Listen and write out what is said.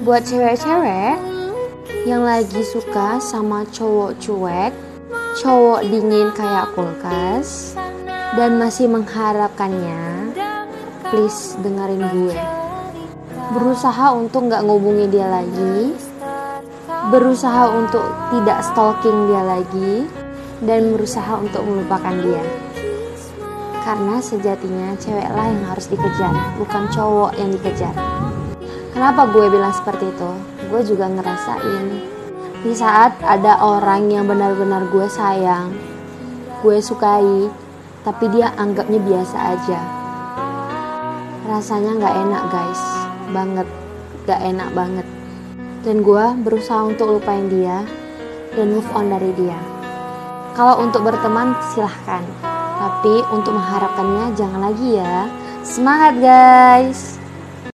buat cewek-cewek yang lagi suka sama cowok cuek, cowok dingin kayak kulkas, dan masih mengharapkannya, please dengerin gue. Berusaha untuk nggak ngubungi dia lagi, berusaha untuk tidak stalking dia lagi, dan berusaha untuk melupakan dia. Karena sejatinya ceweklah yang harus dikejar, bukan cowok yang dikejar. Kenapa gue bilang seperti itu? Gue juga ngerasain di saat ada orang yang benar-benar gue sayang, gue sukai, tapi dia anggapnya biasa aja. Rasanya nggak enak guys, banget, gak enak banget. Dan gue berusaha untuk lupain dia dan move on dari dia. Kalau untuk berteman silahkan, tapi untuk mengharapkannya jangan lagi ya. Semangat guys!